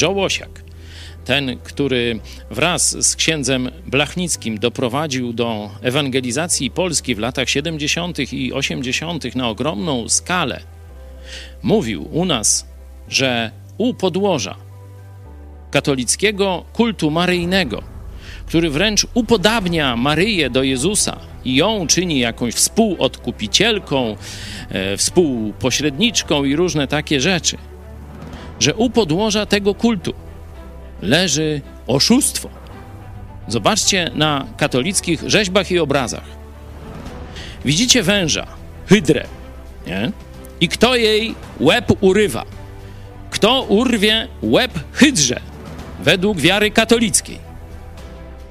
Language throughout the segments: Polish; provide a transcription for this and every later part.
Joe Łosiak, ten, który wraz z księdzem Blachnickim doprowadził do ewangelizacji Polski w latach 70. i 80. na ogromną skalę, mówił u nas, że u podłoża katolickiego kultu maryjnego, który wręcz upodabnia Maryję do Jezusa i ją czyni jakąś współodkupicielką, e, współpośredniczką i różne takie rzeczy, że u podłoża tego kultu leży oszustwo. Zobaczcie na katolickich rzeźbach i obrazach. Widzicie węża, hydrę, nie? I kto jej łeb urywa? Kto urwie łeb hydrze według wiary katolickiej?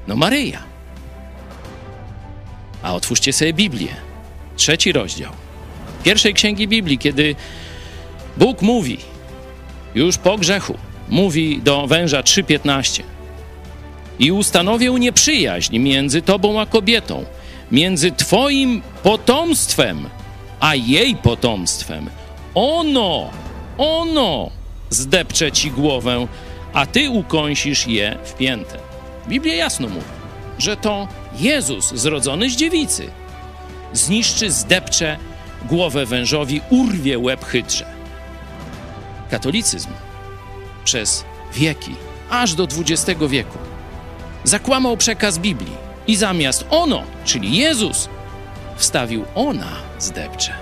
No Maryja. A otwórzcie sobie Biblię. Trzeci rozdział. Pierwszej księgi Biblii, kiedy Bóg mówi, już po grzechu, mówi do węża 3:15. I ustanowię nieprzyjaźń między tobą a kobietą, między twoim potomstwem a jej potomstwem. Ono, ono zdepcze ci głowę, a ty ukąsisz je w piętę. Biblia jasno mówi, że to Jezus zrodzony z dziewicy zniszczy, zdepcze głowę wężowi, urwie łeb hydrze. Katolicyzm przez wieki, aż do XX wieku, zakłamał przekaz Biblii i zamiast ono, czyli Jezus, wstawił ona zdepcze.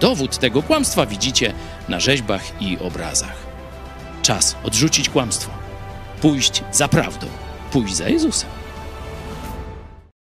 Dowód tego kłamstwa widzicie na rzeźbach i obrazach. Czas odrzucić kłamstwo, pójść za prawdą, pójść za Jezusem.